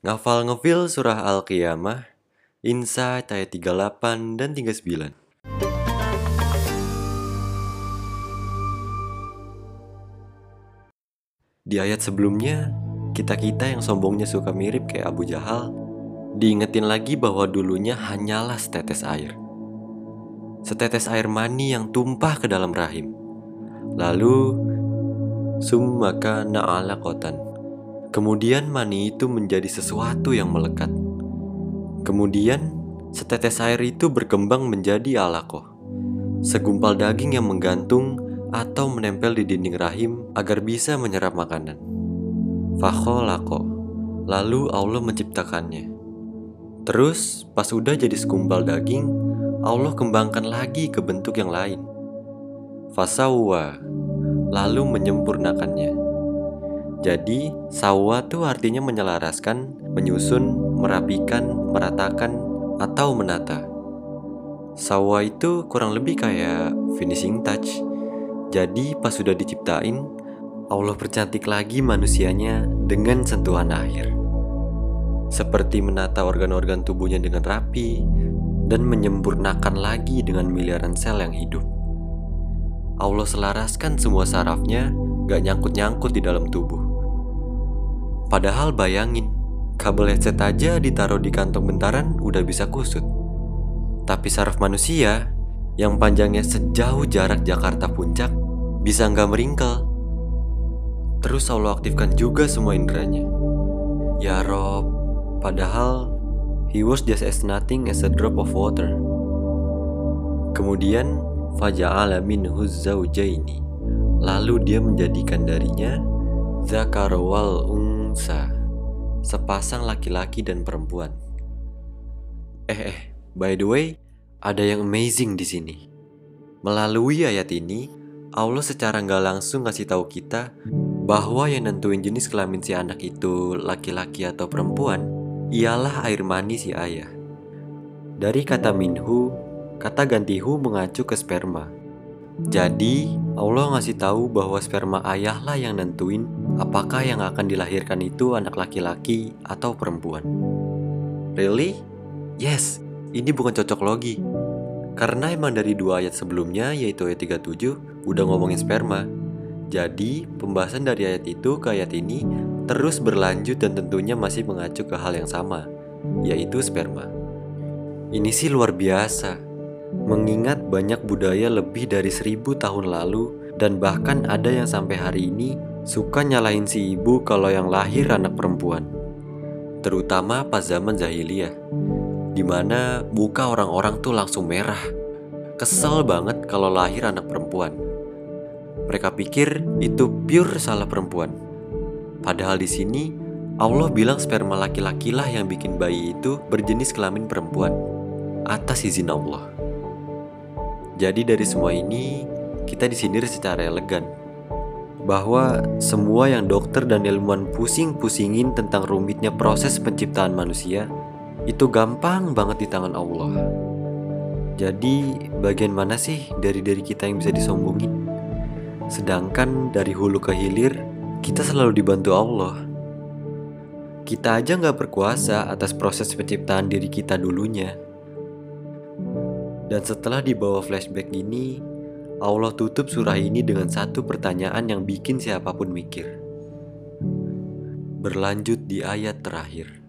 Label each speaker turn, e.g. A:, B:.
A: Ngafal ngefil surah Al-Qiyamah, Insight ayat 38 dan 39. Di ayat sebelumnya, kita-kita yang sombongnya suka mirip kayak Abu Jahal, diingetin lagi bahwa dulunya hanyalah setetes air. Setetes air mani yang tumpah ke dalam rahim. Lalu, summaka na'ala kotan Kemudian mani itu menjadi sesuatu yang melekat. Kemudian setetes air itu berkembang menjadi alaqoh, segumpal daging yang menggantung atau menempel di dinding rahim agar bisa menyerap makanan. Fakholako, lalu Allah menciptakannya. Terus pas udah jadi segumpal daging, Allah kembangkan lagi ke bentuk yang lain. Fasawa, lalu menyempurnakannya. Jadi, sawa itu artinya menyelaraskan, menyusun, merapikan, meratakan, atau menata. Sawa itu kurang lebih kayak finishing touch. Jadi, pas sudah diciptain, Allah percantik lagi manusianya dengan sentuhan akhir. Seperti menata organ-organ tubuhnya dengan rapi dan menyempurnakan lagi dengan miliaran sel yang hidup. Allah selaraskan semua sarafnya gak nyangkut-nyangkut di dalam tubuh. Padahal bayangin, kabel headset aja ditaruh di kantong bentaran udah bisa kusut. Tapi saraf manusia yang panjangnya sejauh jarak Jakarta Puncak bisa nggak meringkel. Terus Allah aktifkan juga semua inderanya. Ya Rob, padahal he was just as nothing as a drop of water. Kemudian faja'ala minhu zaujaini. Lalu dia menjadikan darinya zakar wal Unsa, sepasang laki-laki dan perempuan. Eh, eh, by the way, ada yang amazing di sini. Melalui ayat ini, Allah secara nggak langsung ngasih tahu kita bahwa yang nentuin jenis kelamin si anak itu laki-laki atau perempuan ialah air mani si ayah. Dari kata minhu, kata gantihu mengacu ke sperma. Jadi, Allah ngasih tahu bahwa sperma ayahlah yang nentuin apakah yang akan dilahirkan itu anak laki-laki atau perempuan. Really? Yes, ini bukan cocok logi. Karena emang dari dua ayat sebelumnya yaitu ayat 37 udah ngomongin sperma. Jadi, pembahasan dari ayat itu ke ayat ini terus berlanjut dan tentunya masih mengacu ke hal yang sama, yaitu sperma. Ini sih luar biasa. Mengingat banyak budaya lebih dari seribu tahun lalu dan bahkan ada yang sampai hari ini suka nyalahin si ibu kalau yang lahir anak perempuan. Terutama pas zaman jahiliyah, di mana muka orang-orang tuh langsung merah. Kesel banget kalau lahir anak perempuan. Mereka pikir itu pure salah perempuan. Padahal di sini Allah bilang sperma laki-lakilah yang bikin bayi itu berjenis kelamin perempuan atas izin Allah. Jadi dari semua ini kita disindir secara elegan bahwa semua yang dokter dan ilmuwan pusing-pusingin tentang rumitnya proses penciptaan manusia itu gampang banget di tangan Allah. Jadi, bagian mana sih dari dari kita yang bisa disombongin? Sedangkan dari hulu ke hilir, kita selalu dibantu Allah. Kita aja nggak berkuasa atas proses penciptaan diri kita dulunya. Dan setelah dibawa flashback gini, Allah tutup surah ini dengan satu pertanyaan yang bikin siapa pun mikir. Berlanjut di ayat terakhir.